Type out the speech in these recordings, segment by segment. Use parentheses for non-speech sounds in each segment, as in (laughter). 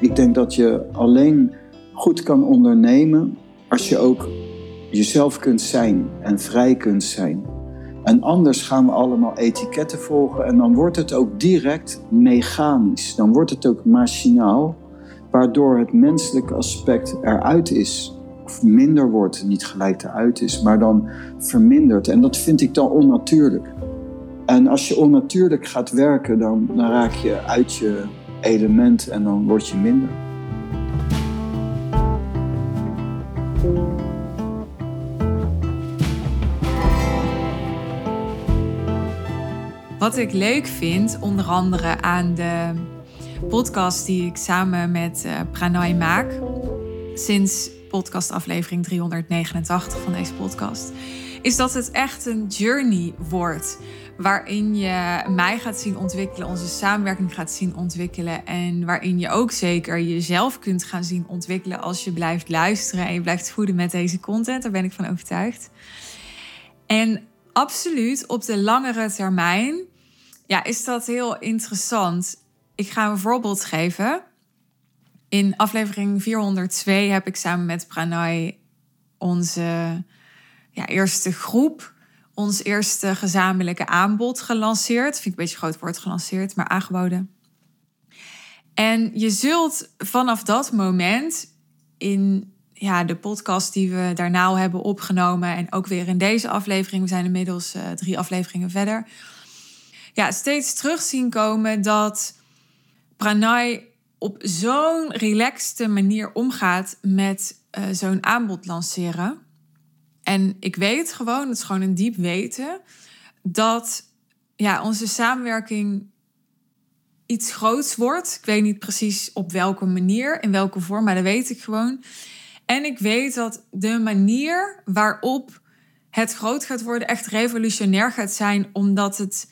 Ik denk dat je alleen goed kan ondernemen als je ook jezelf kunt zijn en vrij kunt zijn. En anders gaan we allemaal etiketten volgen en dan wordt het ook direct mechanisch. Dan wordt het ook machinaal, waardoor het menselijke aspect eruit is. Of minder wordt, niet gelijk eruit is, maar dan vermindert. En dat vind ik dan onnatuurlijk. En als je onnatuurlijk gaat werken, dan, dan raak je uit je element en dan word je minder. Wat ik leuk vind, onder andere aan de podcast die ik samen met uh, Pranay maak, sinds podcastaflevering 389 van deze podcast, is dat het echt een journey wordt. Waarin je mij gaat zien ontwikkelen, onze samenwerking gaat zien ontwikkelen. En waarin je ook zeker jezelf kunt gaan zien ontwikkelen als je blijft luisteren en je blijft voeden met deze content. Daar ben ik van overtuigd. En absoluut op de langere termijn ja, is dat heel interessant. Ik ga een voorbeeld geven. In aflevering 402 heb ik samen met Pranay onze ja, eerste groep, ons eerste gezamenlijke aanbod gelanceerd. Vind ik een beetje groot woord gelanceerd, maar aangeboden. En je zult vanaf dat moment in ja, de podcast die we daarna hebben opgenomen en ook weer in deze aflevering, we zijn inmiddels uh, drie afleveringen verder, ja, steeds terug zien komen dat Pranay op zo'n relaxte manier omgaat met uh, zo'n aanbod lanceren. En ik weet gewoon, het is gewoon een diep weten, dat ja, onze samenwerking iets groots wordt. Ik weet niet precies op welke manier, in welke vorm, maar dat weet ik gewoon. En ik weet dat de manier waarop het groot gaat worden echt revolutionair gaat zijn, omdat het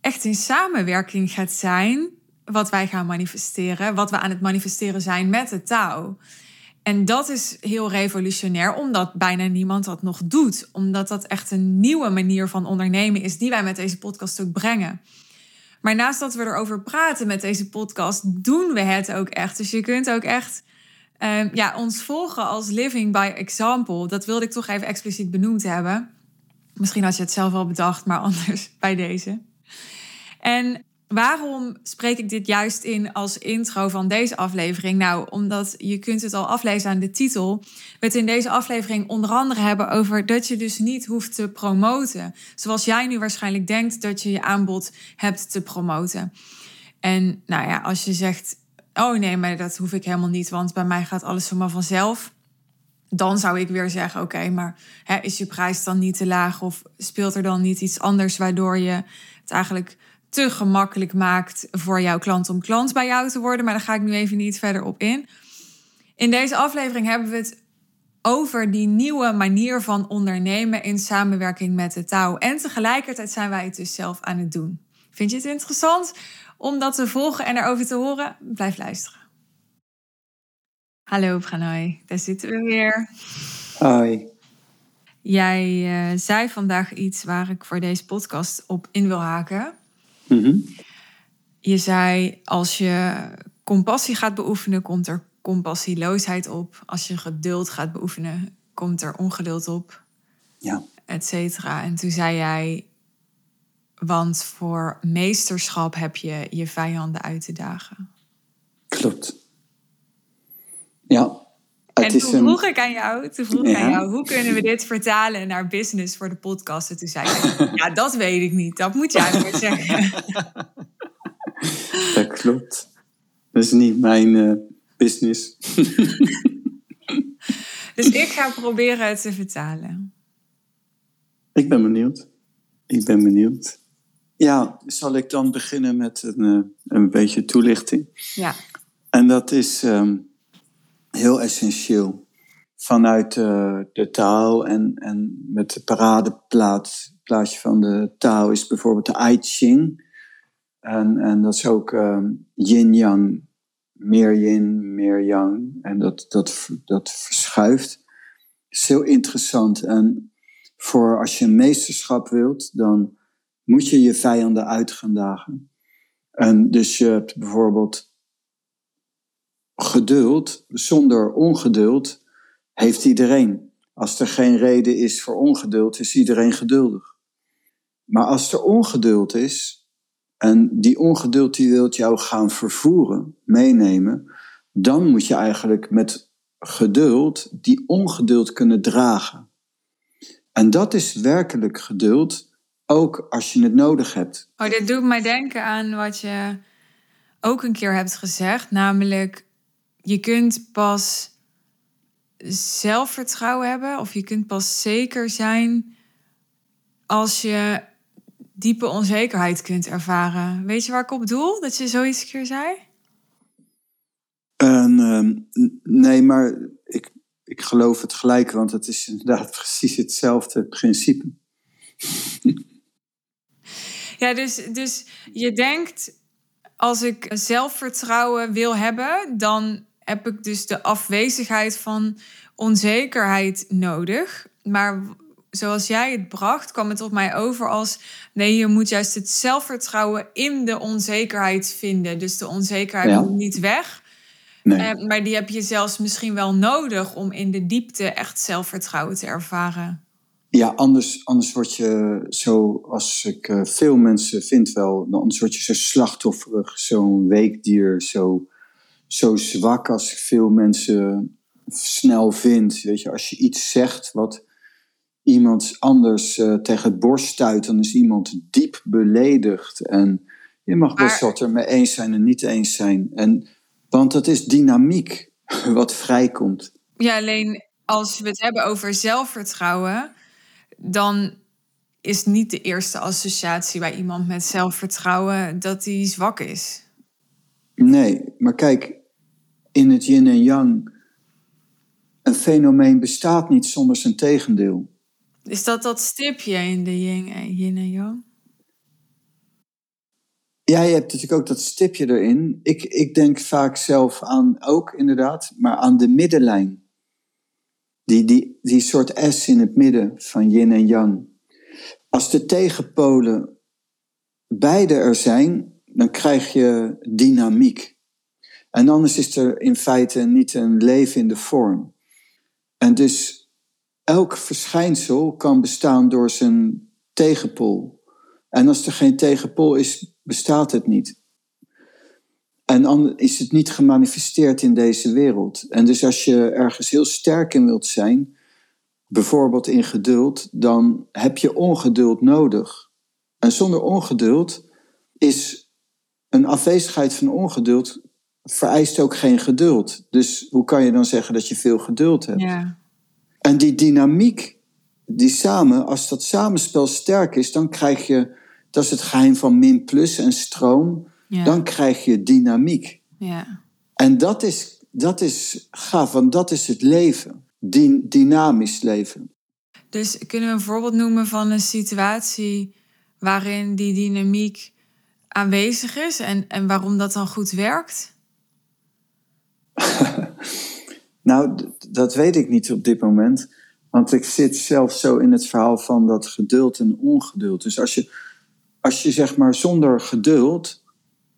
echt in samenwerking gaat zijn wat wij gaan manifesteren, wat we aan het manifesteren zijn met de touw. En dat is heel revolutionair, omdat bijna niemand dat nog doet. Omdat dat echt een nieuwe manier van ondernemen is die wij met deze podcast ook brengen. Maar naast dat we erover praten met deze podcast, doen we het ook echt. Dus je kunt ook echt uh, ja, ons volgen als living by example. Dat wilde ik toch even expliciet benoemd hebben. Misschien had je het zelf al bedacht, maar (laughs) anders bij deze. En waarom spreek ik dit juist in als intro van deze aflevering? Nou, omdat je kunt het al aflezen aan de titel. We het in deze aflevering onder andere hebben over dat je dus niet hoeft te promoten. Zoals jij nu waarschijnlijk denkt dat je je aanbod hebt te promoten. En nou ja, als je zegt, oh nee, maar dat hoef ik helemaal niet, want bij mij gaat alles zomaar vanzelf. Dan zou ik weer zeggen, oké, maar hè, is je prijs dan niet te laag of speelt er dan niet iets anders waardoor je het eigenlijk te gemakkelijk maakt voor jouw klant om klant bij jou te worden. Maar daar ga ik nu even niet verder op in. In deze aflevering hebben we het over die nieuwe manier van ondernemen in samenwerking met de touw. En tegelijkertijd zijn wij het dus zelf aan het doen. Vind je het interessant om dat te volgen en erover te horen? Blijf luisteren. Hallo Pranay, daar zitten we weer. Hoi. Jij uh, zei vandaag iets waar ik voor deze podcast op in wil haken. Mhm. Je zei, als je compassie gaat beoefenen, komt er compassieloosheid op. Als je geduld gaat beoefenen, komt er ongeduld op. Ja. Et cetera. En toen zei jij, want voor meesterschap heb je je vijanden uit te dagen. Klopt. Ja. En toen vroeg ik aan jou, toen vroeg ik aan jou, hoe kunnen we dit vertalen naar business voor de podcast? En toen zei je, (laughs) ja, dat weet ik niet. Dat moet jij maar zeggen. (laughs) Dat klopt. Dat is niet mijn uh, business. (laughs) dus ik ga proberen het te vertalen. Ik ben benieuwd. Ik ben benieuwd. Ja, zal ik dan beginnen met een, uh, een beetje toelichting? Ja. En dat is um, heel essentieel. Vanuit uh, de taal en, en met de paradeplaatsje van de taal is bijvoorbeeld de I Ching. En, en dat is ook um, yin-yang, meer yin, meer yang. En dat, dat, dat verschuift. Het is heel interessant. En voor als je een meesterschap wilt, dan moet je je vijanden uit gaan dagen. En dus je hebt bijvoorbeeld geduld, zonder ongeduld, heeft iedereen. Als er geen reden is voor ongeduld, is iedereen geduldig. Maar als er ongeduld is, en die ongeduld die wilt jou gaan vervoeren, meenemen, dan moet je eigenlijk met geduld die ongeduld kunnen dragen. En dat is werkelijk geduld, ook als je het nodig hebt. Oh, dit doet mij denken aan wat je ook een keer hebt gezegd, namelijk je kunt pas zelfvertrouwen hebben of je kunt pas zeker zijn als je diepe onzekerheid kunt ervaren. Weet je waar ik op doel? Dat je zoiets een keer zei? Ehm, nee, maar ik, ik geloof het gelijk, want het is inderdaad (laughs) precies hetzelfde principe. (laughs) ja, dus, dus je denkt, als ik zelfvertrouwen wil hebben, dan heb ik dus de afwezigheid van onzekerheid nodig. Maar zoals jij het bracht, kwam het op mij over als nee, je moet juist het zelfvertrouwen in de onzekerheid vinden. Dus de onzekerheid ja. moet niet weg. Nee. Eh, maar die heb je zelfs misschien wel nodig om in de diepte echt zelfvertrouwen te ervaren. Ja, anders, anders word je zo, als ik uh, veel mensen vind wel, anders word je zo slachtofferig, zo'n weekdier, zo, zo zwak als ik veel mensen snel vind. Weet je, als je iets zegt wat iemand anders uh, tegen het borst stuit, dan is iemand diep beledigd. En je mag best wat er mee eens zijn en niet eens zijn. En, want het is dynamiek (laughs) wat vrijkomt. Ja, alleen als we het hebben over zelfvertrouwen, dan is niet de eerste associatie bij iemand met zelfvertrouwen dat hij zwak is. Nee, maar kijk, in het yin en yang, een fenomeen bestaat niet zonder zijn tegendeel. Is dat dat stipje in de yin, en yang? Ja, je hebt natuurlijk ook dat stipje erin. Ik, ik denk vaak zelf aan, ook inderdaad, maar aan de middenlijn. Die, die, die soort S in het midden van yin en yang. Als de tegenpolen beide er zijn, dan krijg je dynamiek. En anders is er in feite niet een leven in de vorm. En dus elk verschijnsel kan bestaan door zijn tegenpol. En als er geen tegenpol is, bestaat het niet. En dan is het niet gemanifesteerd in deze wereld. En dus als je ergens heel sterk in wilt zijn, bijvoorbeeld in geduld, dan heb je ongeduld nodig. En zonder ongeduld is een afwezigheid van ongeduld vereist ook geen geduld. Dus hoe kan je dan zeggen dat je veel geduld hebt? Ja. En die dynamiek, die samen, als dat samenspel sterk is, dan krijg je, dat is het geheim van min plus en stroom, dan krijg je dynamiek. Ja. En dat is, dat is gaaf, want dat is het leven, dynamisch leven. Dus kunnen we een voorbeeld noemen van een situatie waarin die dynamiek aanwezig is en, en waarom dat dan goed werkt? (laughs) Nou, dat weet ik niet op dit moment. Want ik zit zelf zo in het verhaal van dat geduld en ongeduld. Dus als je, als je zeg maar zonder geduld,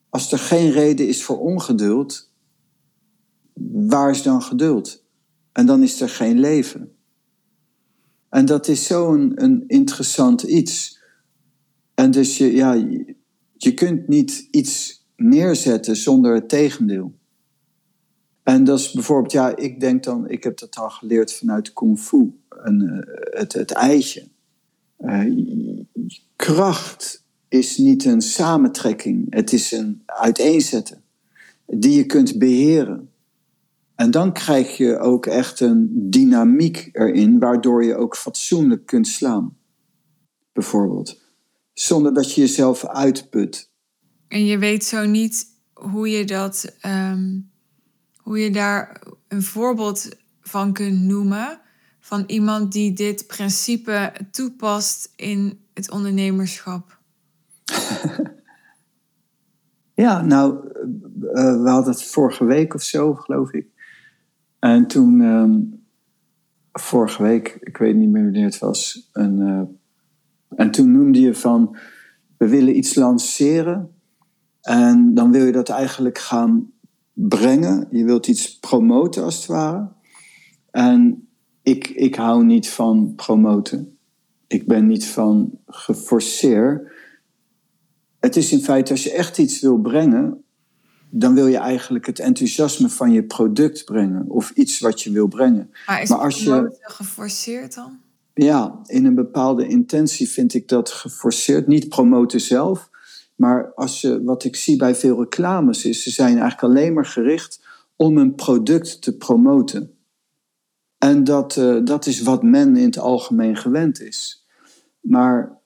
als er geen reden is voor ongeduld, waar is dan geduld? En dan is er geen leven. En dat is zo'n een, interessant iets. En dus je, ja, je kunt niet iets neerzetten zonder het tegendeel. En dat is bijvoorbeeld, ja, ik denk dan, ik heb dat al geleerd vanuit kung fu, en, uh, het, het eitje. Uh, kracht is niet een samentrekking, het is een uiteenzetten die je kunt beheren. En dan krijg je ook echt een dynamiek erin, waardoor je ook fatsoenlijk kunt slaan. Bijvoorbeeld. Zonder dat je jezelf uitput. En je weet zo niet hoe je dat um, hoe je daar een voorbeeld van kunt noemen van iemand die dit principe toepast in het ondernemerschap? (laughs) ja, nou, uh, we hadden het vorige week of zo, geloof ik. En toen, um, vorige week, ik weet niet meer wanneer het was, een, uh, en toen noemde je van, we willen iets lanceren. En dan wil je dat eigenlijk gaan brengen, je wilt iets promoten als het ware. En ik, ik hou niet van promoten. Ik ben niet van geforceerd. Het is in feite, als je echt iets wil brengen, dan wil je eigenlijk het enthousiasme van je product brengen. Of iets wat je wil brengen. Maar is maar als je geforceerd dan? Ja, in een bepaalde intentie vind ik dat geforceerd. Niet promoten zelf, maar als je, wat ik zie bij veel reclames is, ze zijn eigenlijk alleen maar gericht om een product te promoten. En dat, uh, dat is wat men in het algemeen gewend is. Maar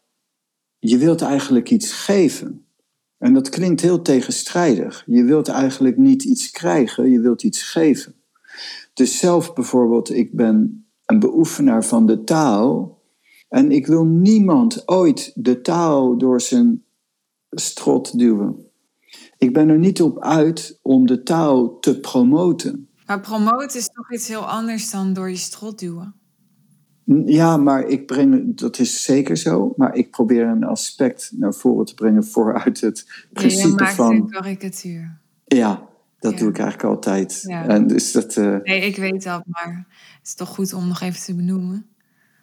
je wilt eigenlijk iets geven. En dat klinkt heel tegenstrijdig. Je wilt eigenlijk niet iets krijgen, je wilt iets geven. Dus zelf bijvoorbeeld, ik ben een beoefenaar van de taal. En ik wil niemand ooit de taal door zijn strot duwen. Ik ben er niet op uit om de taal te promoten. Maar promoten is toch iets heel anders dan door je strot duwen? Ja, maar ik breng, dat is zeker zo, maar ik probeer een aspect naar voren te brengen vooruit het principe ja, maakt van. Een karikatuur. Ja, dat doe ik eigenlijk altijd. Ja. En dus dat, uh... Nee, ik weet dat, maar het is toch goed om nog even te benoemen.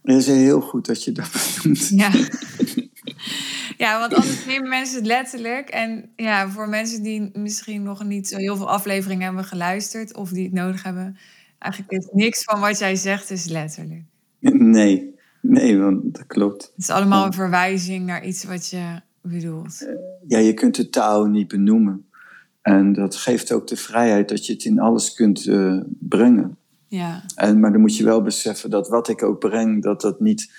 Het is heel goed dat je dat (laughs) benoemt. Ja. (laughs) Ja, want anders nemen mensen het letterlijk. En ja, voor mensen die misschien nog niet zo heel veel afleveringen hebben geluisterd of die het nodig hebben, eigenlijk is niks van wat jij zegt is letterlijk. Nee, nee, want dat klopt. Het is allemaal een verwijzing naar iets wat je bedoelt. Ja, je kunt de taal niet benoemen. En dat geeft ook de vrijheid dat je het in alles kunt uh, brengen. Ja. En, maar dan moet je wel beseffen dat wat ik ook breng, dat dat niet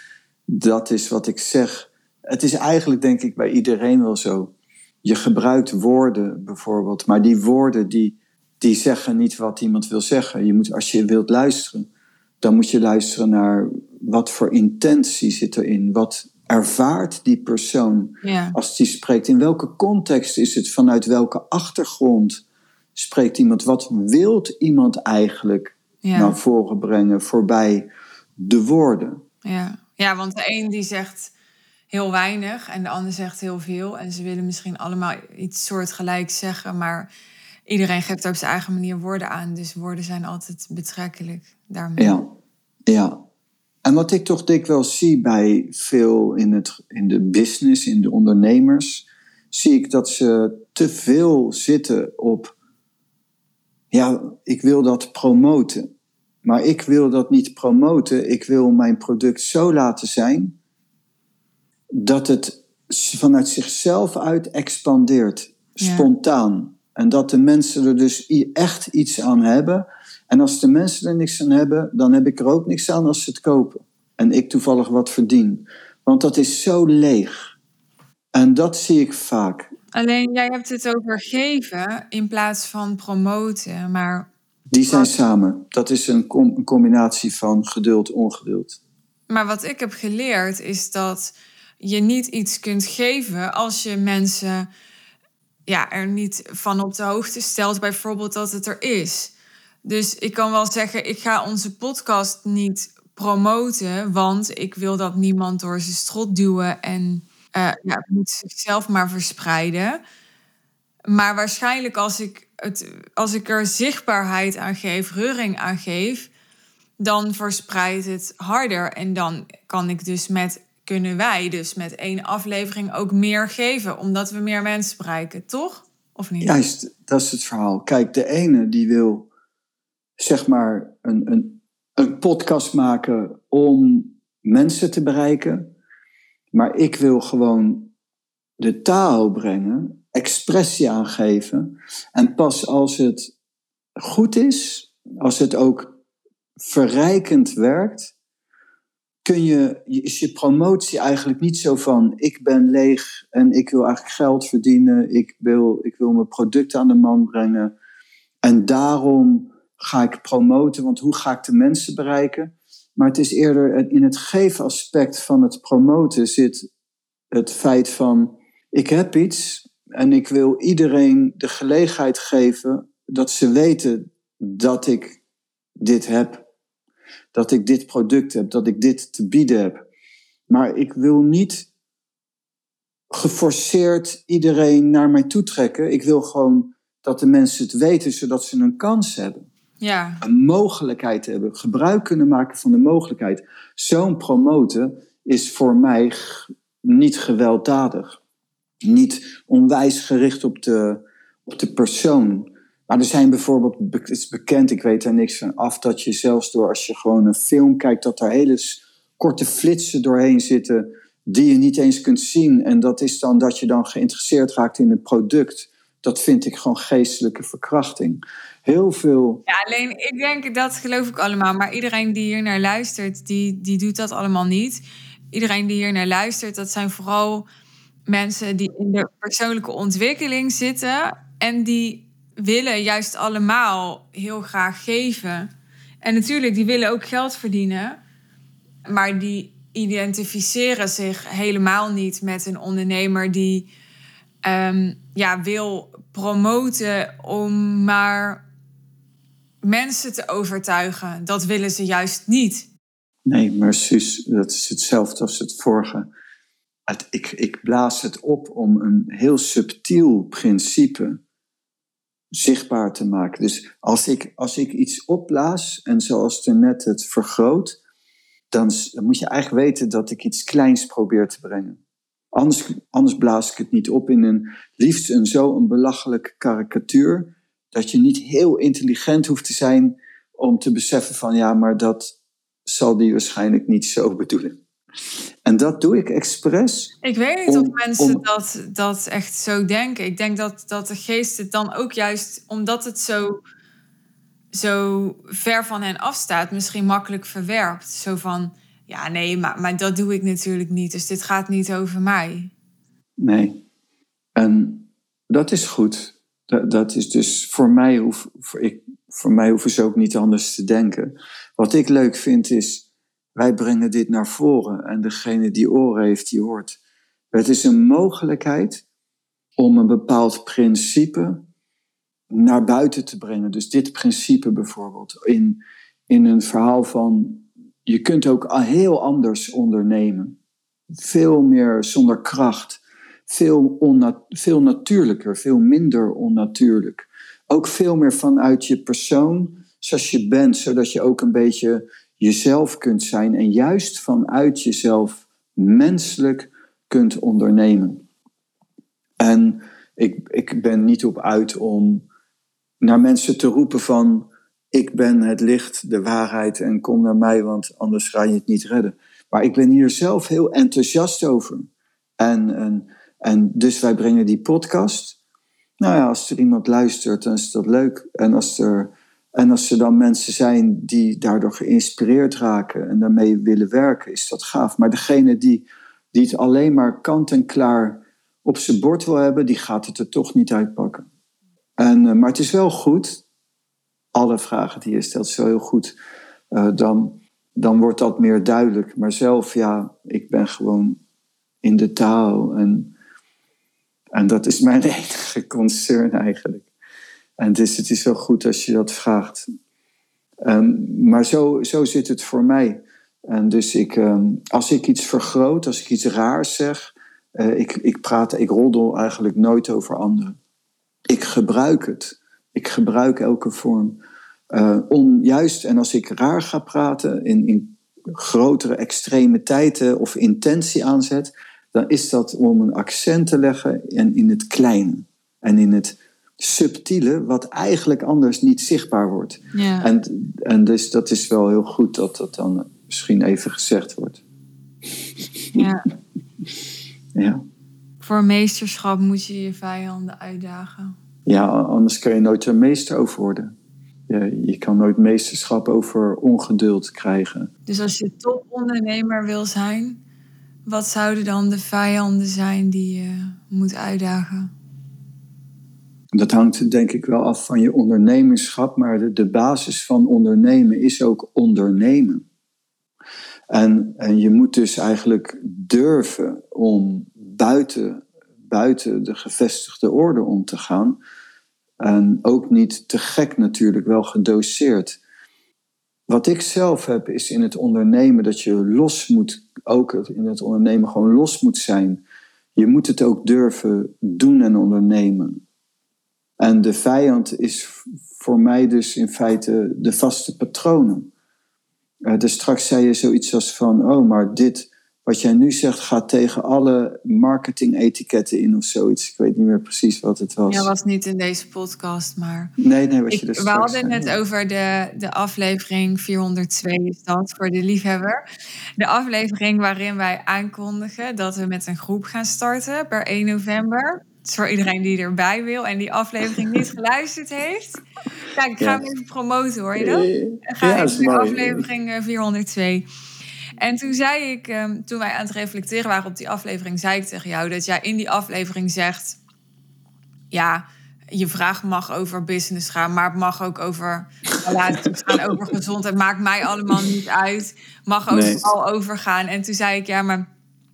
dat is wat ik zeg het is eigenlijk denk ik bij iedereen wel zo. Je gebruikt woorden bijvoorbeeld, maar die woorden die, die zeggen niet wat iemand wil zeggen. Je moet, als je wilt luisteren, dan moet je luisteren naar wat voor intentie zit erin. Wat ervaart die persoon als die spreekt? In welke context is het? Vanuit welke achtergrond spreekt iemand? Wat wilt iemand eigenlijk naar voren brengen voorbij de woorden? Ja, ja want de een die zegt heel weinig en de ander zegt heel veel. En ze willen misschien allemaal iets soortgelijks zeggen, maar iedereen geeft op zijn eigen manier woorden aan. Dus woorden zijn altijd betrekkelijk daarmee. Ja, ja. En wat ik toch dikwijls zie bij veel in, het, in de business, in de ondernemers, zie ik dat ze te veel zitten op, ja, ik wil dat promoten. Maar ik wil dat niet promoten. Ik wil mijn product zo laten zijn dat het vanuit zichzelf uit expandeert, spontaan. En dat de mensen er dus echt iets aan hebben. En als de mensen er niks aan hebben, dan heb ik er ook niks aan als ze het kopen. En ik toevallig wat verdien. Want dat is zo leeg. En dat zie ik vaak. Alleen jij hebt het over geven in plaats van promoten, maar. Die zijn samen. Dat is een, een combinatie van geduld, ongeduld. Maar wat ik heb geleerd is dat je niet iets kunt geven als je mensen ja, er niet van op de hoogte stelt, bijvoorbeeld dat het er is. Dus ik kan wel zeggen, ik ga onze podcast niet promoten, want ik wil dat niemand door zijn strot duwen en uh, ja, moet zichzelf maar verspreiden. Maar waarschijnlijk als ik, het, als ik er zichtbaarheid aan geef, reuring aan geef, dan verspreidt het harder. En dan kan ik dus met kunnen wij dus met één aflevering ook meer geven, omdat we meer mensen bereiken, toch? Of niet? Juist, dat is het verhaal. Kijk, de ene die wil zeg maar een, een, een podcast maken om mensen te bereiken, maar ik wil gewoon de taal brengen, expressie aangeven. En pas als het goed is, als het ook verrijkend werkt, kun je, is je promotie eigenlijk niet zo van ik ben leeg en ik wil eigenlijk geld verdienen, ik wil, ik wil mijn product aan de man brengen en daarom ga ik promoten, want hoe ga ik de mensen bereiken? Maar het is eerder in het geefaspect van het promoten zit het feit van ik heb iets en ik wil iedereen de gelegenheid geven dat ze weten dat ik dit heb dat ik dit product heb, dat ik dit te bieden heb. Maar ik wil niet geforceerd iedereen naar mij toe trekken. Ik wil gewoon dat de mensen het weten, zodat ze een kans hebben. Ja. Een mogelijkheid hebben, gebruik kunnen maken van de mogelijkheid. Zo'n promoten is voor mij niet gewelddadig. Niet onwijs gericht op de, op de persoon. Maar er zijn bijvoorbeeld, het is bekend, ik weet daar niks van af, dat je zelfs door als je gewoon een film kijkt, dat er hele korte flitsen doorheen zitten die je niet eens kunt zien. En dat is dan dat je dan geïnteresseerd raakt in een product. Dat vind ik gewoon geestelijke verkrachting. Heel veel. Ja, alleen ik denk dat geloof ik allemaal. Maar iedereen die hier naar luistert, die, die doet dat allemaal niet. Iedereen die hier naar luistert, dat zijn vooral mensen die in de persoonlijke ontwikkeling zitten. En die willen juist allemaal heel graag geven. En natuurlijk, die willen ook geld verdienen. Maar die identificeren zich helemaal niet met een ondernemer die um, ja, wil promoten om maar mensen te overtuigen. Dat willen ze juist niet. Nee, maar dat is hetzelfde als het vorige. Ik, ik blaas het op om een heel subtiel principe zichtbaar te maken. Dus als ik, als ik iets opblaas en zoals er net het vergroot, dan, moet je eigenlijk weten dat ik iets kleins probeer te brengen. Anders, anders blaas ik het niet op in een liefst een zo een belachelijke karikatuur, dat je niet heel intelligent hoeft te zijn om te beseffen van ja, maar dat zal die waarschijnlijk niet zo bedoelen. En dat doe ik expres. Ik weet niet of mensen dat, dat echt zo denken. Ik denk dat, dat de geest het dan ook juist, omdat het zo zo ver van hen afstaat, misschien makkelijk verwerpt. Zo van, ja nee, maar, maar dat doe ik natuurlijk niet. Dus dit gaat niet over mij. Nee. En dat is goed. Dat, dat is dus voor mij, hoef, voor, ik, voor mij hoeven ze ook niet anders te denken. Wat ik leuk vind is, wij brengen dit naar voren. En degene die oren heeft, die hoort. Het is een mogelijkheid om een bepaald principe naar buiten te brengen. Dus dit principe bijvoorbeeld in, in een verhaal van je kunt ook heel anders ondernemen. Veel meer zonder kracht. Veel, onna, veel natuurlijker, veel minder onnatuurlijk. Ook veel meer vanuit je persoon, zoals je bent, zodat je ook een beetje jezelf kunt zijn en juist vanuit jezelf menselijk kunt ondernemen. En ik, ik ben niet op uit om naar mensen te roepen van ik ben het licht, de waarheid en kom naar mij, want anders ga je het niet redden. Maar ik ben hier zelf heel enthousiast over. En, en, en dus wij brengen die podcast. Nou ja, als er iemand luistert, dan is dat leuk. En als er, en als er dan mensen zijn die daardoor geïnspireerd raken en daarmee willen werken, is dat gaaf. Maar degene die, die het alleen maar kant en klaar op zijn bord wil hebben, die gaat het er toch niet uitpakken. En, eh, maar het is wel goed, alle vragen die je stelt, is heel goed. Uh, dan, dan wordt dat meer duidelijk. Maar zelf, ja, ik ben gewoon in de taal. En, en dat is mijn (laughs) enige concern eigenlijk. En dus het is wel goed als je dat vraagt. Um, maar zo, zo zit het voor mij. En dus ik, um, als ik iets vergroot, als ik iets raars zeg, uh, ik, ik praat, ik roddel eigenlijk nooit over anderen ik gebruik het. Ik gebruik elke vorm. Uh, om juist, en als ik raar ga praten, in, in grotere extremiteiten of intentie aanzet, dan is dat om een accent te leggen in, in het kleine. En in het subtiele, wat eigenlijk anders niet zichtbaar wordt. Ja. En, en dus dat is wel heel goed dat dat dan misschien even gezegd wordt. Ja. (laughs) ja. Voor meesterschap moet je je vijanden uitdagen. Ja, anders kan je nooit een meester over worden. Je, je kan nooit meesterschap over ongeduld krijgen. Dus als je topondernemer wil zijn, wat zouden dan de vijanden zijn die je moet uitdagen? Dat hangt denk ik wel af van je ondernemerschap, maar de, de basis van ondernemen is ook ondernemen. En, en je moet dus eigenlijk durven om buiten, buiten de gevestigde orde om te gaan. En ook niet te gek natuurlijk, wel gedoseerd. Wat ik zelf heb is in het ondernemen dat je los moet, ook in het ondernemen gewoon los moet zijn. Je moet het ook durven doen en ondernemen. En de vijand is voor mij dus in feite de vaste patronen. Uh, dus straks zei je zoiets als van, oh, maar dit, wat jij nu zegt, gaat tegen alle marketing-etiketten in of zoiets. Ik weet niet meer precies wat het was. Ja, was niet in deze podcast, maar. Nee, nee, wat je dus. We hadden het over de, de aflevering 402, is dat voor de liefhebber. De aflevering waarin wij aankondigen dat we met een groep gaan starten per 1 november voor iedereen die erbij wil en die aflevering niet (laughs) geluisterd heeft. Kijk, ik ga hem even promoten, hoor je dat? Ga ja, even naar aflevering 402. Eh, en toen zei ik, ehm, toen wij aan het reflecteren waren op die aflevering, zei ik tegen jou dat jij in die aflevering zegt: Ja, je vraag mag over business gaan, maar het mag ook over relaties (laughs) gaan, over gezondheid. Maakt mij allemaal niet uit. Mag overal nee. over gaan. En toen zei ik: Ja, maar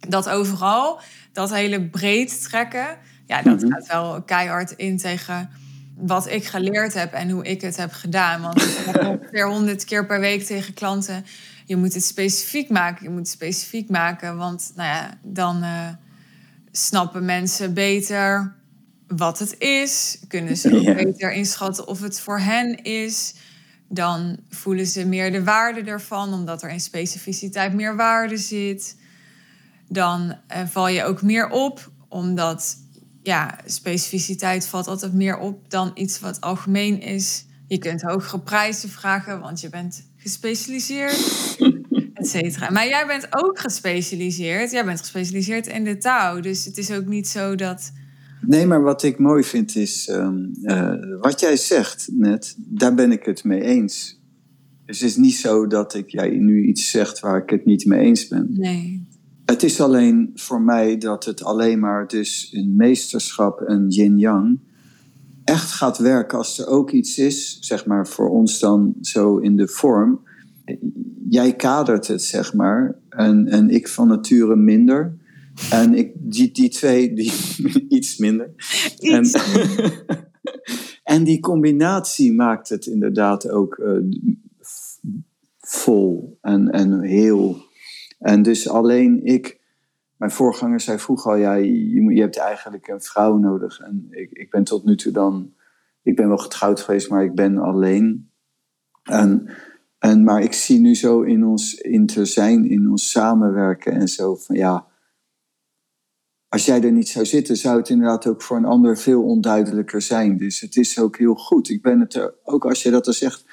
dat overal, dat hele breed trekken ja, dat mhm. gaat wel keihard in tegen wat ik geleerd heb en hoe ik het heb gedaan. Want ik heb (laughs) ongeveer honderd keer per week tegen klanten... je moet het specifiek maken, je moet het specifiek maken. Want nou ja, dan uh, snappen mensen beter wat het is. Kunnen ze (laughs) ook beter inschatten of het voor hen is. Dan voelen ze meer de waarde ervan, omdat er in specificiteit meer waarde zit. Dan uh, val je ook meer op, omdat ja, specificiteit valt altijd meer op dan iets wat algemeen is. Je kunt hogere prijzen vragen, want je bent gespecialiseerd, (laughs) et cetera. Maar jij bent ook gespecialiseerd. Jij bent gespecialiseerd in de touw. Dus het is ook niet zo dat... Nee, maar wat ik mooi vind is... Ehm, eh, wat jij zegt net, daar ben ik het mee eens. Dus het is niet zo dat ik jij nu iets zegt waar ik het niet mee eens ben. Nee. Het is alleen voor mij dat het alleen maar dus een meesterschap en yin-yang echt gaat werken als er ook iets is, zeg maar voor ons dan zo in de vorm. Jij kadert het, zeg maar, en, en ik van nature minder. En ik, die, die twee, die, (laughs) iets minder. En, (laughs) en die combinatie maakt het inderdaad ook uh, vol en, en heel en dus alleen ik, mijn voorganger zei vroeger al, ja, je, je hebt eigenlijk een vrouw nodig. En ik, ik ben tot nu toe dan, ik ben wel getrouwd geweest, maar ik ben alleen. En, en, maar ik zie nu zo in ons te zijn, in ons samenwerken en zo van ja, als jij er niet zou zitten, zou het inderdaad ook voor een ander veel onduidelijker zijn. Dus het is ook heel goed. Ik ben het er, ook als je dat dan zegt,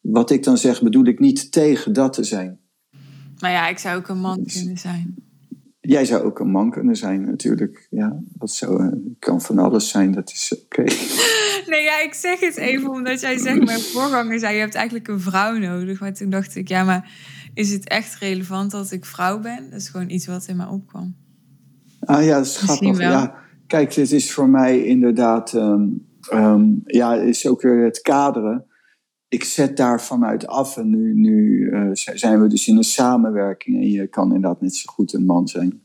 wat ik dan zeg, bedoel ik niet tegen dat te zijn. Maar ja, ik zou ook een man kunnen zijn. Jij zou ook een man kunnen zijn, natuurlijk. Ja, dat zou, uh, kan van alles zijn, dat is oké. (laughs) nee, ja, ik zeg het even omdat jij zegt, mijn voorganger zei, je hebt eigenlijk een vrouw nodig. Maar toen dacht ik, ja, maar is het echt relevant dat ik vrouw ben? Dat is gewoon iets wat in mij opkwam. Ah ja, dat is grappig. Ja, kijk, het is voor mij inderdaad, um, um, ja, is ook weer het kaderen ik zet daar vanuit af en nu, nu uh, zijn we dus in een samenwerking en je kan inderdaad net zo goed een man zijn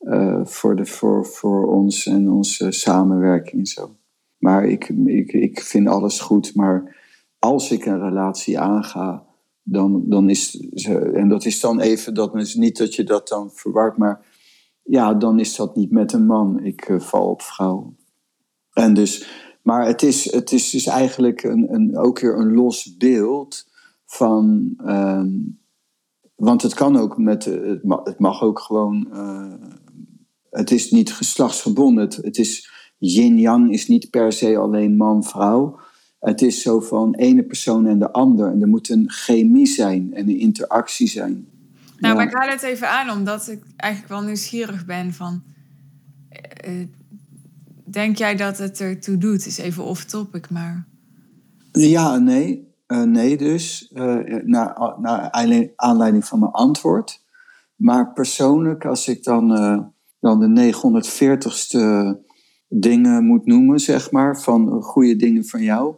uh, voor, de, voor, voor ons en onze samenwerking zo. Maar ik, ik, ik vind alles goed, maar als ik een relatie aanga, dan, dan is en dat is dan even, dat is niet dat je dat dan verwart, maar ja, dan is dat niet met een man. Ik uh, val op vrouw. En dus maar het is, het is dus eigenlijk een, een, ook weer een los beeld van. Ehm, want het kan ook met. Het mag, het mag ook gewoon. Uh, het is niet geslachtsgebonden. Het, het is. Yin-yang is niet per se alleen man-vrouw. Het is zo van ene persoon en de ander. En er moet een chemie zijn en een interactie zijn. Nou, maar ik haal het even aan omdat ik eigenlijk wel nieuwsgierig ben van. Uh, Denk jij dat het ertoe doet? Is even off-topic, maar... Ja nee. Uh, nee dus, uh, naar, naar aanleiding van mijn antwoord. Maar persoonlijk, als ik dan, dan de 940ste dingen moet noemen, zeg maar, van goede dingen van jou.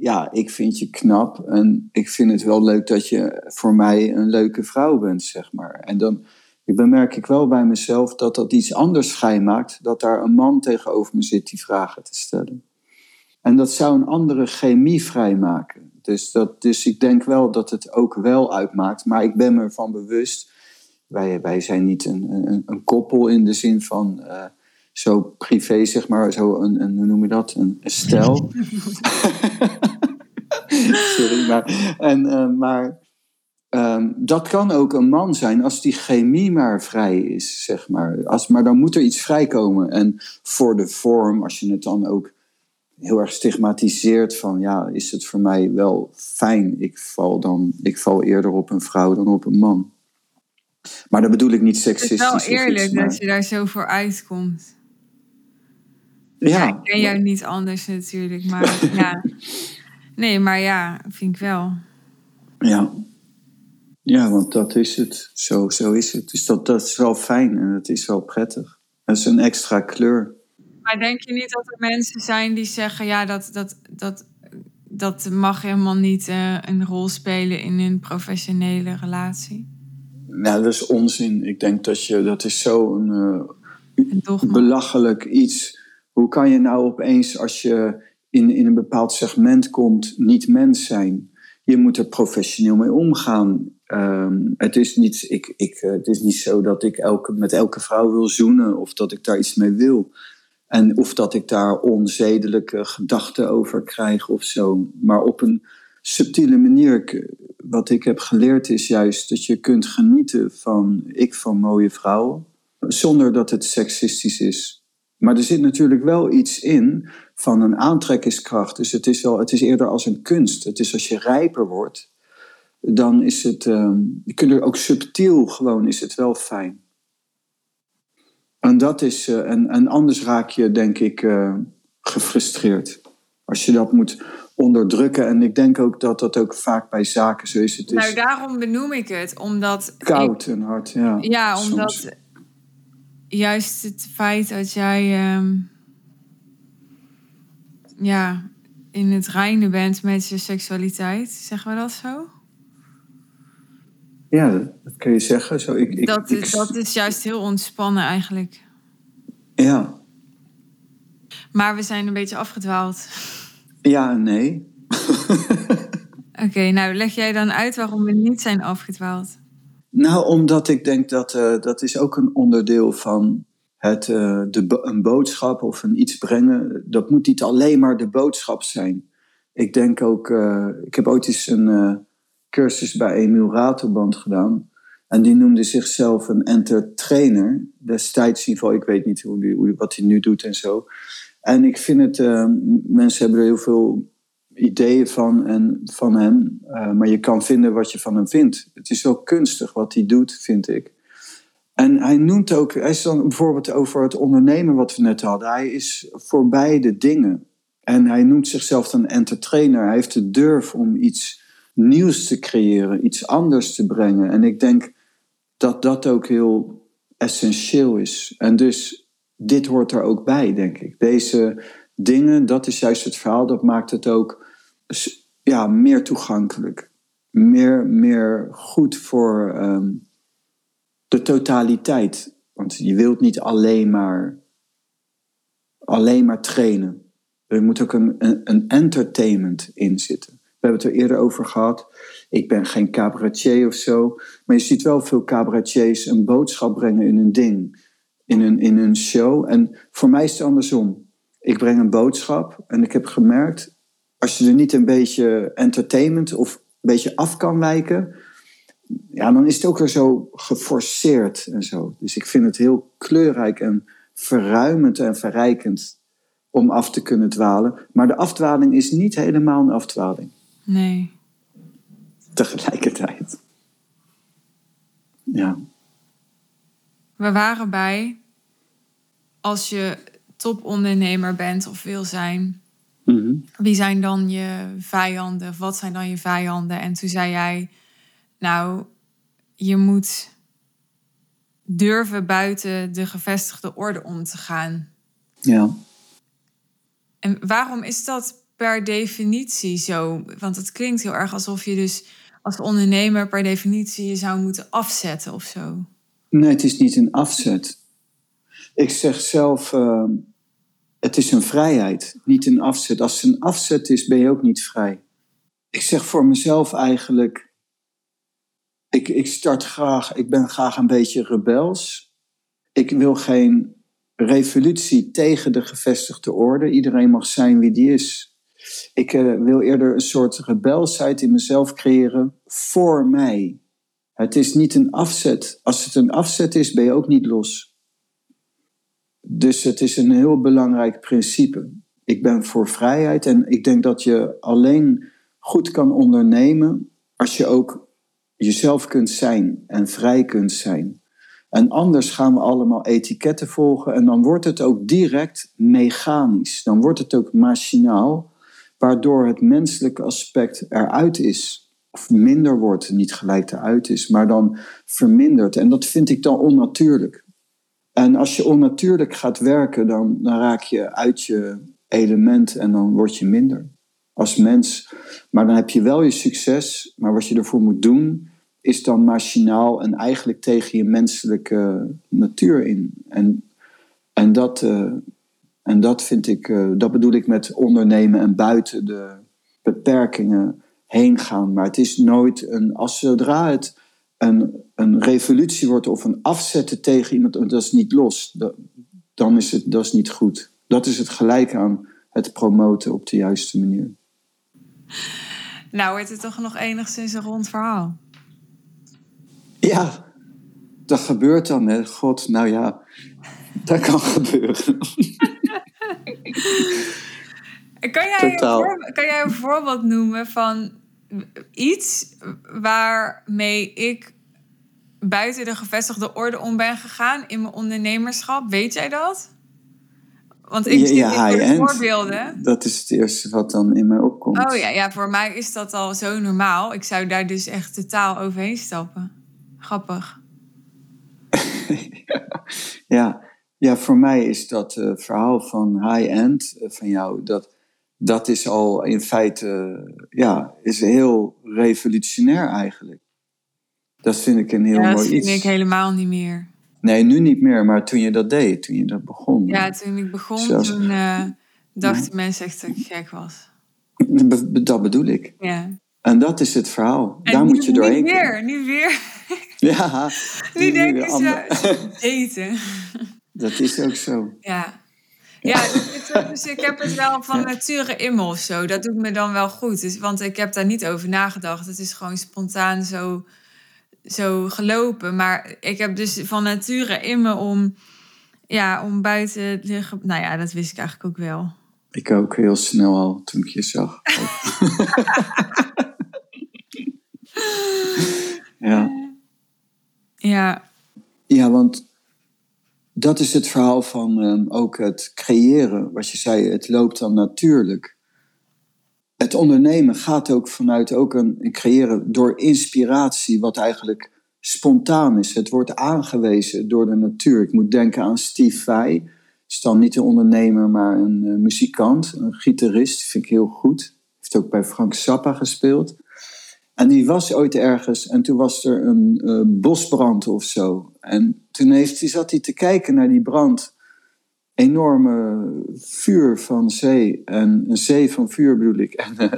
ja, ik vind je knap en ik vind het wel leuk dat je voor mij een leuke vrouw bent, zeg maar. En dan ik bemerk ik wel bij mezelf dat dat iets anders vrijmaakt, dat daar een man tegenover me zit die vragen te stellen. En dat zou een andere chemie vrijmaken. Dus, dat, dus ik denk wel dat het ook wel uitmaakt, maar ik ben me ervan bewust. Wij, wij zijn niet een, een, een koppel in de zin van uh, zo privé, zeg maar, zo een, een hoe noem je dat? Een, een stijl. (laughs) (laughs) Sorry, maar, en, eh, maar ehm, dat kan ook een man zijn als die chemie maar vrij is, zeg maar. Als, maar dan moet er iets vrijkomen. En voor de vorm, als je het dan ook heel erg stigmatiseert van, ja, is het voor mij wel fijn. Ik val, dan, ik val eerder op een vrouw dan op een man. Maar dat bedoel ik niet seksistisch. Het is wel eerlijk dat je daar zo voor uitkomt. Ja. ik ken jou niet anders natuurlijk, maar (laughs) ja. Nee, maar ja, vind ik wel. Ja. Ja, want dat is het. Zo, zo is het. Dus dat, dat is wel fijn en het is wel prettig. Dat is een extra kleur. Maar denk je niet dat er mensen zijn die zeggen, ja, dat, dat, dat, dat mag helemaal niet uh, een rol spelen in een professionele relatie? Nou, dat is onzin. Ik denk dat je, dat is zo'n uh, belachelijk iets. Hoe kan je nou opeens, als je in, in een bepaald segment komt, niet mens zijn? Je moet er professioneel mee omgaan. Um, het, is niet, ik, ik, eh, het is niet zo dat ik elke, met elke vrouw wil zoenen of dat ik daar iets mee wil. En of dat ik daar onzedelijke gedachten over krijg of zo. Maar op een subtiele manier, wat ik heb geleerd is juist dat je kunt genieten van ik van mooie vrouwen. Zonder dat het seksistisch is. Maar er zit natuurlijk wel iets in van een aantrekkingskracht. Dus het is, wel, het is eerder als een kunst. Het is als je rijper wordt, dan is het, uh, je kunt er ook subtiel gewoon, is het wel fijn. En dat is, uh, en, en anders raak je denk ik uh, gefrustreerd. Als je dat moet onderdrukken. En ik denk ook dat dat ook vaak bij zaken zo is. Het is nou, daarom benoem ik het. Omdat koud en hard, ja. Ja, omdat juist het feit dat jij... Um, ja, in het reinen bent met je seksualiteit. Zeggen we dat zo? Ja, dat kun je zeggen. Zo, ik, ik, dat, is, dat is juist heel ontspannen eigenlijk. Ja. Maar we zijn een beetje afgedwaald. Ja en nee. (laughs) Oké, nou leg jij dan uit waarom we niet zijn afgedwaald? Nou, omdat ik denk dat uh, dat is ook een onderdeel van het, uh, de, een boodschap of een iets brengen. Dat moet niet alleen maar de boodschap zijn. Ik denk ook, uh, ik heb ooit eens een cursus bij Emiel Ratelband gedaan. En die noemde zichzelf een entertainer. Destijds in ieder geval, ik weet niet hoe hoe, wat hij nu doet en zo. En ik vind het, uh, mensen hebben er heel veel ideeën van, en, van hem. Uh, maar je kan vinden wat je van hem vindt. Het is wel kunstig wat hij doet, vind ik. En hij noemt ook, hij is dan bijvoorbeeld over het ondernemen wat we net hadden. Hij is voor beide dingen. En hij noemt zichzelf dan entertainer. Hij heeft de durf om iets nieuws te creëren, iets anders te brengen. En ik denk dat dat ook heel essentieel is. En dus dit hoort er ook bij, denk ik. Deze dingen, dat is juist het verhaal, dat maakt het ook ja, meer toegankelijk. Meer, meer goed voor ehm, de totaliteit. Want je wilt niet alleen maar, alleen maar trainen. Er moet ook een, een, een entertainment in zitten. We hebben het er eerder over gehad. Ik ben geen cabaretier of zo. Maar je ziet wel veel cabaretiers een boodschap brengen in een ding. In een, in een show. En voor mij is het andersom. Ik breng een boodschap. En ik heb gemerkt, als je er niet een beetje entertainment of een beetje af kan wijken. Ja, dan is het ook weer zo geforceerd en zo. Dus ik vind het heel kleurrijk en verruimend en verrijkend om af te kunnen dwalen. Maar de afdwaling is niet helemaal een afdwaling. Nee. Tegelijkertijd. Ja. We waren bij, als je topondernemer bent of wil zijn, mhm. wie zijn dan je vijanden? Wat zijn dan je vijanden? En toen zei jij, nou, je moet durven buiten de gevestigde orde om te gaan. Ja. En waarom is dat per definitie zo? Want het klinkt heel erg alsof je dus als ondernemer per definitie je zou moeten afzetten of zo. Nee, het is niet een afzet. Ik zeg zelf, uh, het is een vrijheid, niet een afzet. Als het een afzet is, ben je ook niet vrij. Ik zeg voor mezelf eigenlijk, ik, ik start graag, ik ben graag een beetje rebels. Ik wil geen revolutie tegen de gevestigde orde. Iedereen mag zijn wie die is. Ik uh, wil eerder een soort rebelsheid in mezelf creëren voor mij. Het is niet een afzet. Als het een afzet is, ben je ook niet los. Dus het is een heel belangrijk principe. Ik ben voor vrijheid en ik denk dat je alleen goed kan ondernemen als je ook jezelf kunt zijn en vrij kunt zijn. En anders gaan we allemaal etiketten volgen en dan wordt het ook direct mechanisch. Dan wordt het ook machinaal, waardoor het menselijke aspect eruit is. Of minder wordt, niet gelijk eruit is, maar dan vermindert. En dat vind ik dan onnatuurlijk. En als je onnatuurlijk gaat werken, dan, dan raak je uit je element en dan word je minder als mens. Maar dan heb je wel je succes, maar wat je ervoor moet doen, is dan machinaal en eigenlijk tegen je menselijke natuur in. En, en, dat, uh, en dat vind ik, uh, dat bedoel ik met ondernemen en buiten de beperkingen heen gaan. Maar het is nooit een, als zodra het een, een revolutie wordt of een afzetten tegen iemand, dat is niet los. Dat, dan is het dat is niet goed. Dat is het gelijk aan het promoten op de juiste manier. Nou, wordt het toch nog enigszins een rond verhaal? Ja, dat gebeurt dan, hè. God, nou ja, dat kan gebeuren. (laughs) (laughs) kan, jij een kan jij een voorbeeld noemen van iets waarmee ik buiten de gevestigde orde om ben gegaan in mijn ondernemerschap? Weet jij dat? Want ik zie ja, ja, voorbeelden. Dat is het eerste wat dan in mij opkomt. Oh ja, ja, voor mij is dat al zo normaal. Ik zou daar dus echt totaal overheen stappen. Grappig. (laughs) ja. Ja, voor mij is dat uh, verhaal van high-end uh, van jou, dat, dat is al in feite, ja, is heel revolutionair eigenlijk. Dat vind ik een heel mooi iets. dat vind ik helemaal niet meer. Nee, nu niet meer, maar toen je dat deed, toen je dat begon. Ja, toen ik begon, toen uh, dachten mensen echt dat ik gek was. Dat bedoel ik. Ja. En dat is het verhaal. Daar moet je doorheen. Nu weer, nu weer. Ja. nu denken ze eten. (laughs) Dat is ook zo. Ja. Ja, dus, ik heb het wel van nature in me of zo. Dat doet me dan wel goed. Dus, want ik heb daar niet over nagedacht. Het is gewoon spontaan zo zo gelopen. Maar ik heb dus van nature in me om, ja, om buiten de... Nou ja, dat wist ik eigenlijk ook wel. Ik ook heel snel al, toen ik je zag. (laughs) ja. Ja. Ja, want dat is het verhaal van um, ook het creëren. Wat je zei, het loopt dan natuurlijk het ondernemen gaat ook vanuit ook een, creëren door inspiratie, wat eigenlijk spontaan is. Het wordt aangewezen door de natuur. Ik moet denken aan Steve Vai. Is dan niet een ondernemer, maar een uh, muzikant, een gitarist. Vind ik heel goed. Heeft ook bij Frank Zappa gespeeld. En die was ooit ergens en toen was er een uh, bosbrand of zo. En toen heeft, zat hij te kijken naar die brand enorme vuur van zee. En een zee van vuur bedoel ik. (laughs) En, uh,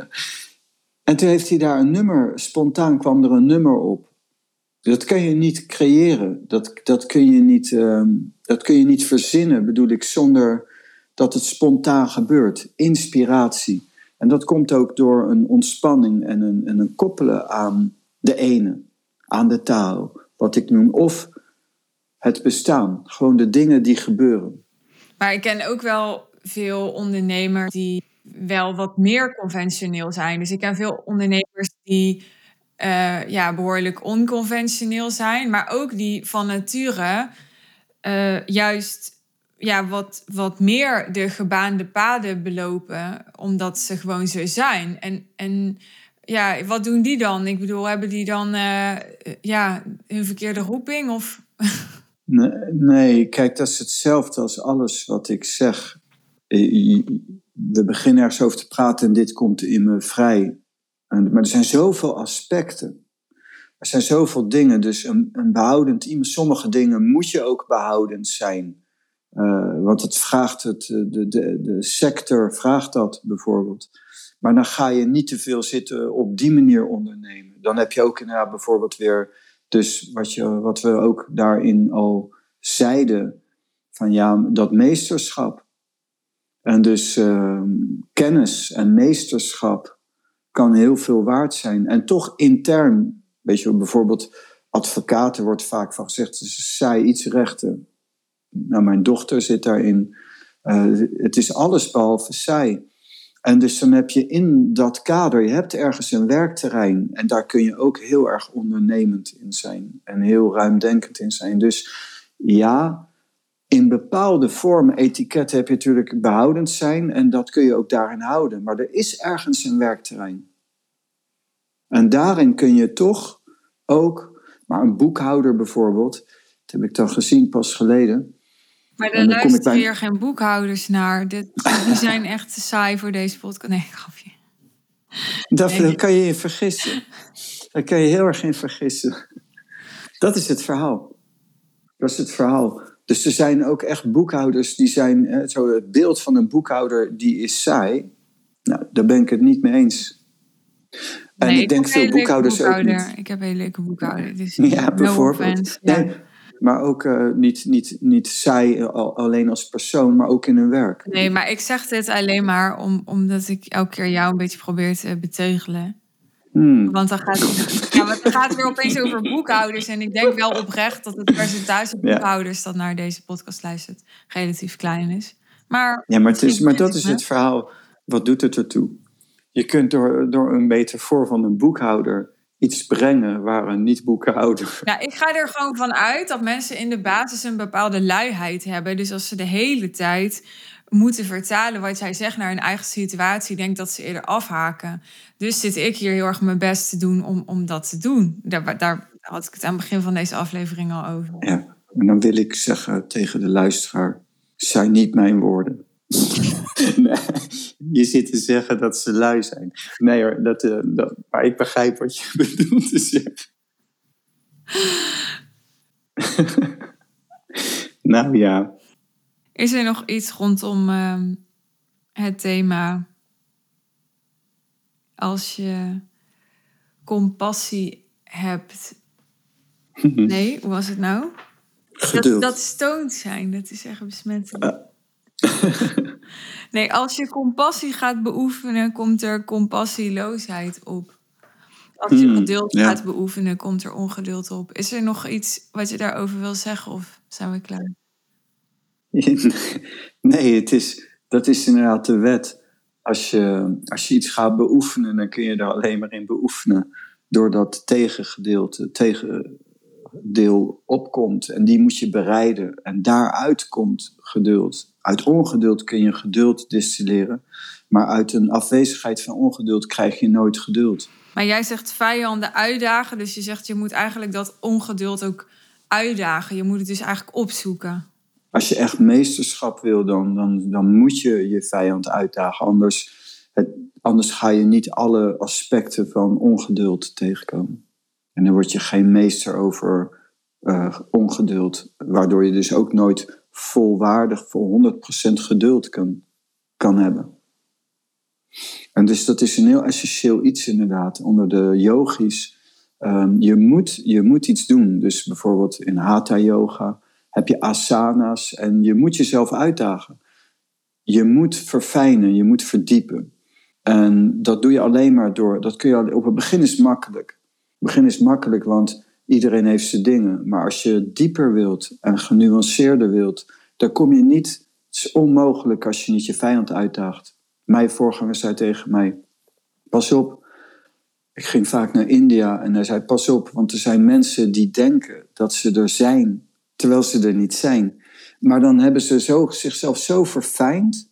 en toen heeft hij daar een nummer, spontaan kwam er een nummer op. Dat kun je niet creëren. Dat, dat, kun je niet, uh, dat kun je niet verzinnen, bedoel ik, zonder dat het spontaan gebeurt. Inspiratie. En dat komt ook door een ontspanning en een, en een koppelen aan de ene, aan de taal, wat ik noem. Of het bestaan, gewoon de dingen die gebeuren. Maar ik ken ook wel veel ondernemers die wel wat meer conventioneel zijn. Dus ik ken veel ondernemers die uh, ja, behoorlijk onconventioneel zijn, maar ook die van nature uh, juist ja, wat, wat meer de gebaande paden belopen, omdat ze gewoon zo zijn. En, en ja, wat doen die dan? Ik bedoel, hebben die dan uh, ja, hun verkeerde roeping? Of (laughs) Nee, nee, kijk, dat is hetzelfde als alles wat ik zeg. We beginnen ergens over te praten en dit komt in me vrij. Maar er zijn zoveel aspecten. Er zijn zoveel dingen. Dus een, een behoudend iemand, sommige dingen moet je ook behoudend zijn. Uh, want het vraagt het, de, de, de sector vraagt dat bijvoorbeeld. Maar dan ga je niet te veel zitten op die manier ondernemen. Dan heb je ook inderdaad bijvoorbeeld weer dus wat, je, wat we ook daarin al zeiden, van ja, dat meesterschap. En dus uh, kennis en meesterschap kan heel veel waard zijn. En toch intern, weet je, bijvoorbeeld advocaten wordt vaak van gezegd, zij iets rechten. Nou, mijn dochter zit daarin. Uh, het is alles behalve zij. En dus dan heb je in dat kader, je hebt ergens een werkterrein. En daar kun je ook heel erg ondernemend in zijn. En heel ruimdenkend in zijn. Dus ja, in bepaalde vormen, etiketten heb je natuurlijk behoudend zijn. En dat kun je ook daarin houden. Maar er is ergens een werkterrein. En daarin kun je toch ook, maar een boekhouder bijvoorbeeld, dat heb ik dan gezien pas geleden. Maar daar luisteren bij... weer geen boekhouders naar. die zijn echt te saai voor deze podcast. Nee, grapje. Dat, Daar kan je in vergissen. Daar kan je heel erg in vergissen. Dat is het verhaal. Dat is het verhaal. Dus er zijn ook echt boekhouders die zijn, zo het beeld van een boekhouder die is saai. Nou, daar ben ik het niet mee eens. En nee, ik, denk veel boekhouders ook niet. Ik heb hele leuke boekhouders. Dus ja, bijvoorbeeld. No nee, maar ook uh, niet, niet, niet zij alleen als persoon, maar ook in hun werk. Nee, maar ik zeg dit alleen maar om, omdat ik elke keer jou een beetje probeer te beteugelen. Hmm. Want dan gaat, (laughs) ja, het gaat weer opeens over boekhouders. En ik denk wel oprecht dat het percentage boekhouders dat naar deze podcast luistert relatief klein is. Maar, ja, maar, het is, maar dat is het verhaal. Wat doet het ertoe? Je kunt door, door een metafoor van een boekhouder iets brengen waar een niet-boekenhouder. Ja, ik ga er gewoon van uit dat mensen in de basis een bepaalde luiheid hebben. Dus als ze de hele tijd moeten vertalen wat zij zegt naar hun eigen situatie, denk dat ze eerder afhaken. Dus zit ik hier heel erg mijn best te doen om, om dat te doen. Daar, daar had ik het aan het begin van deze aflevering al over. Ja, en dan wil ik zeggen tegen de luisteraar: zijn niet mijn woorden. (laughs) nee, (laughs) je zit te zeggen dat ze lui zijn. Nee hoor, dat, uh, dat, maar ik begrijp wat je (laughs) bedoelt te zeggen. (laughs) nou ja. Is er nog iets rondom uh, het thema als je compassie hebt? Nee, hoe was het nou? Dat, dat stoont zijn, dat is echt besmettelijk. Uh, (laughs) nee, als je compassie gaat beoefenen, komt er compassieloosheid op. Als je hmm, geduld gaat beoefenen, komt er ongeduld op. Is er nog iets wat je daarover wil zeggen of zijn we klaar? (laughs) Nee, het is, dat is inderdaad de wet. Als je, als je iets gaat beoefenen, dan kun je daar alleen maar in beoefenen. Door dat tegengedeelte, tegen, deel opkomt en die moet je bereiden. En daaruit komt geduld. Uit ongeduld kun je geduld distilleren, maar uit een afwezigheid van ongeduld krijg je nooit geduld. Maar jij zegt vijanden uitdagen, dus je zegt je moet eigenlijk dat ongeduld ook uitdagen. Je moet het dus eigenlijk opzoeken. Als je echt meesterschap wil, dan, dan, dan moet je je vijand uitdagen. Anders, het, anders ga je niet alle aspecten van ongeduld tegenkomen. En dan word je geen meester over uh, ongeduld, waardoor je dus ook nooit volwaardig voor 100% geduld kan, kan hebben. En dus dat is een heel essentieel iets inderdaad. Onder de yogis, um, je, moet, je moet iets doen. Dus bijvoorbeeld in hatha yoga heb je asana's en je moet jezelf uitdagen. Je moet verfijnen, je moet verdiepen. En dat doe je alleen maar door, dat kun je op het begin is makkelijk. Begin is makkelijk, want iedereen heeft zijn dingen. Maar als je dieper wilt en genuanceerder wilt, dan kom je niet. Het is onmogelijk als je niet je vijand uitdaagt. Mijn voorganger zei tegen mij: Pas op. Ik ging vaak naar India en hij zei: Pas op, want er zijn mensen die denken dat ze er zijn, terwijl ze er niet zijn. Maar dan hebben ze zichzelf zo verfijnd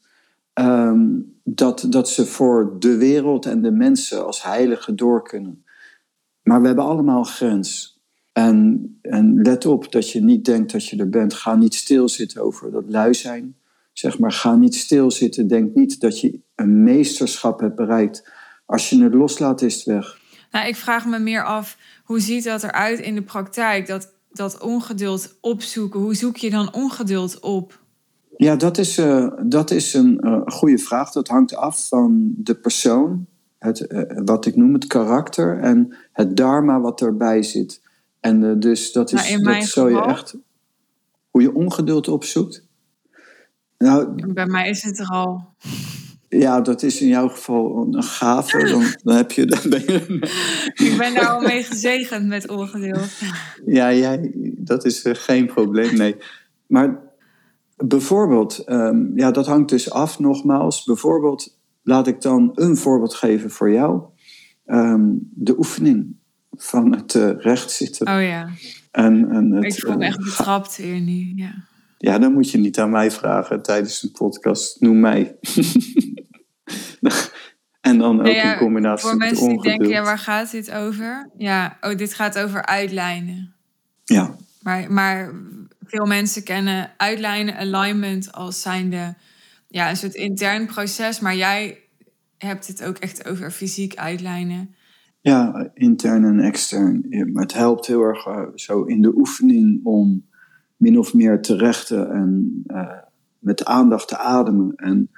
ehm, dat, dat ze voor de wereld en de mensen als heiligen door kunnen. Maar we hebben allemaal grens. En, en let op dat je niet denkt dat je er bent. Ga niet stilzitten over dat lui zijn. Zeg maar, ga niet stilzitten. Denk niet dat je een meesterschap hebt bereikt. Als je het loslaat, is het weg. Nou, ik vraag me meer af, hoe ziet dat eruit in de praktijk? Dat, dat ongeduld opzoeken. Hoe zoek je dan ongeduld op? Ja, dat is, uh, dat is een uh, goede vraag. Dat hangt af van de persoon het, eh, wat ik noem het karakter en het dharma wat erbij zit. En uh, dus dat is, nou, dat zou je echt, hoe je ongeduld opzoekt. Nou, Bij mij is het er al. ja, dat is in jouw geval een gave. Dan, dan, heb je, dan ben je... (laughs) Ik ben daar al mee gezegend met ongeduld. Ja, jij, dat is eh, geen probleem, nee. Maar bijvoorbeeld, ehm, ja, dat hangt dus af nogmaals. Bijvoorbeeld, laat ik dan een voorbeeld geven voor jou. Ehm, de oefening van het uh, recht zitten. Oh ja. En, en het, ik voel me eh, echt betrapt hier nu. Ja. Ja, dan moet je niet aan mij vragen tijdens een podcast. Noem mij. (laughs) en dan ook ja, in combinatie Voor met mensen die denken, ja, waar gaat dit over? Ja, oh, dit gaat over uitlijnen. Ja, Maar, maar veel mensen kennen uitlijnen, alignment als zijnde ja, een soort intern proces. Maar jij hebt het ook echt over fysiek uitlijnen. ja, intern en extern. Het helpt heel erg eh, zo in de oefening om min of meer te rechten en eh, met aandacht te ademen. En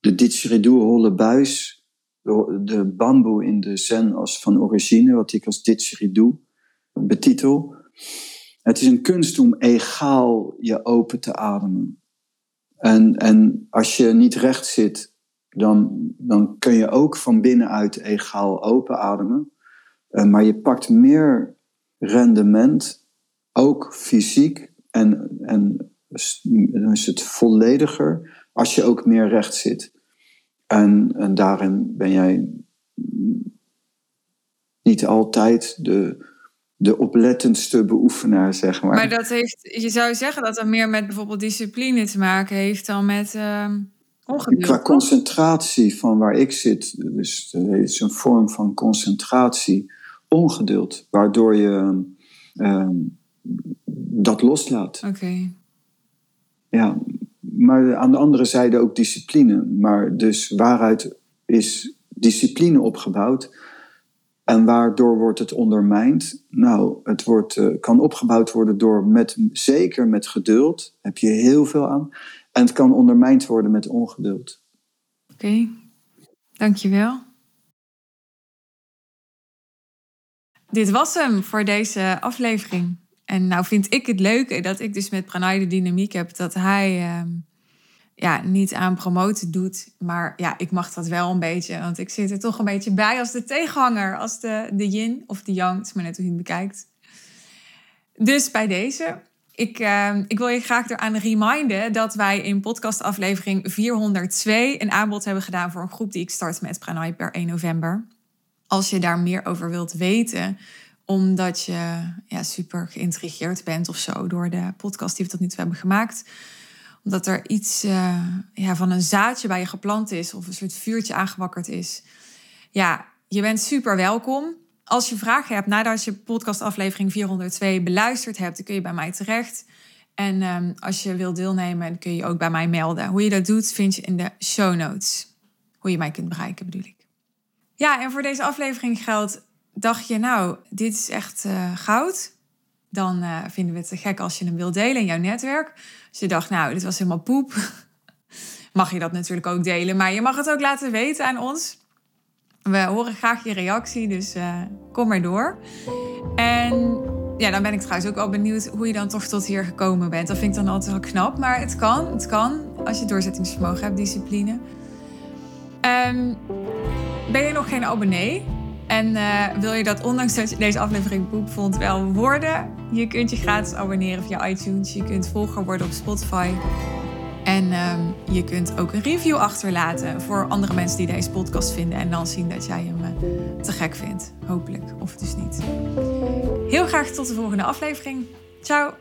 de didgeridoo holle buis, de, de bamboe in de zen als van origine, wat ik als didgeridoo betitel. Het is een kunst om egaal je open te ademen. En, en als je niet recht zit, dan, dan kun je ook van binnenuit egaal open ademen. Eh, maar je pakt meer rendement, ook fysiek. En, en dan is het vollediger als je ook meer recht zit. En, en daarin ben jij niet altijd de, de oplettendste beoefenaar, zeg maar. Maar dat heeft, je zou zeggen dat dat meer met bijvoorbeeld discipline te maken heeft dan met ehm ongeduld. Qua concentratie van waar ik zit, dus er is een vorm van concentratie, ongeduld, waardoor je ehm, dat loslaat. Oké. Ja, maar aan de andere zijde ook discipline. Maar dus waaruit is discipline opgebouwd? En waardoor wordt het ondermijnd? Nou, het wordt, eh, kan opgebouwd worden door met, zeker met geduld, heb je heel veel aan. En het kan ondermijnd worden met ongeduld. Oké, dankjewel. Dit was hem voor deze aflevering. En nou vind ik het leuke dat ik dus met Pranay de dynamiek heb dat hij ehm, ja, niet aan promoten doet. Maar ja, ik mag dat wel een beetje, want ik zit er toch een beetje bij als de tegenhanger, als de, de yin of de yang. Het is maar net hoe je het bekijkt. Dus bij deze. Ik, eh, ik wil je graag eraan reminden dat wij in podcastaflevering 402 een aanbod hebben gedaan voor een groep die ik start met Pranay per 1 november. Als je daar meer over wilt weten, omdat je ja, super geïntrigeerd bent of zo door de podcast die we tot nu toe hebben gemaakt. Omdat er iets eh, ja, van een zaadje bij je geplant is of een soort vuurtje aangewakkerd is. Ja, je bent super welkom. Als je vragen hebt nadat je podcastaflevering 402 beluisterd hebt, dan kun je bij mij terecht. En ehm, als je wilt deelnemen, dan kun je je ook bij mij melden. Hoe je dat doet, vind je in de show notes. Hoe je mij kunt bereiken, bedoel ik. Ja, en voor deze aflevering geldt, dacht je nou, dit is echt eh, goud. Dan eh, vinden we het te gek als je hem wilt delen in jouw netwerk. Als je dacht, nou, dit was helemaal poep. (laughs) Mag je dat natuurlijk ook delen. Maar je mag het ook laten weten aan ons. We horen graag je reactie, dus eh, kom maar door. En ja, dan ben ik trouwens ook wel benieuwd hoe je dan toch tot hier gekomen bent. Dat vind ik dan altijd wel knap, maar het kan. Het kan als je doorzettingsvermogen hebt, discipline. Ehm, ben je nog geen abonnee? En eh, wil je dat ondanks dat je deze aflevering poep vond wel worden? Je kunt je gratis abonneren via iTunes. Je kunt volger worden op Spotify. En ehm, je kunt ook een review achterlaten voor andere mensen die deze podcast vinden. En dan zien dat jij hem eh, te gek vindt. Hopelijk. Of dus niet. Heel graag tot de volgende aflevering. Ciao.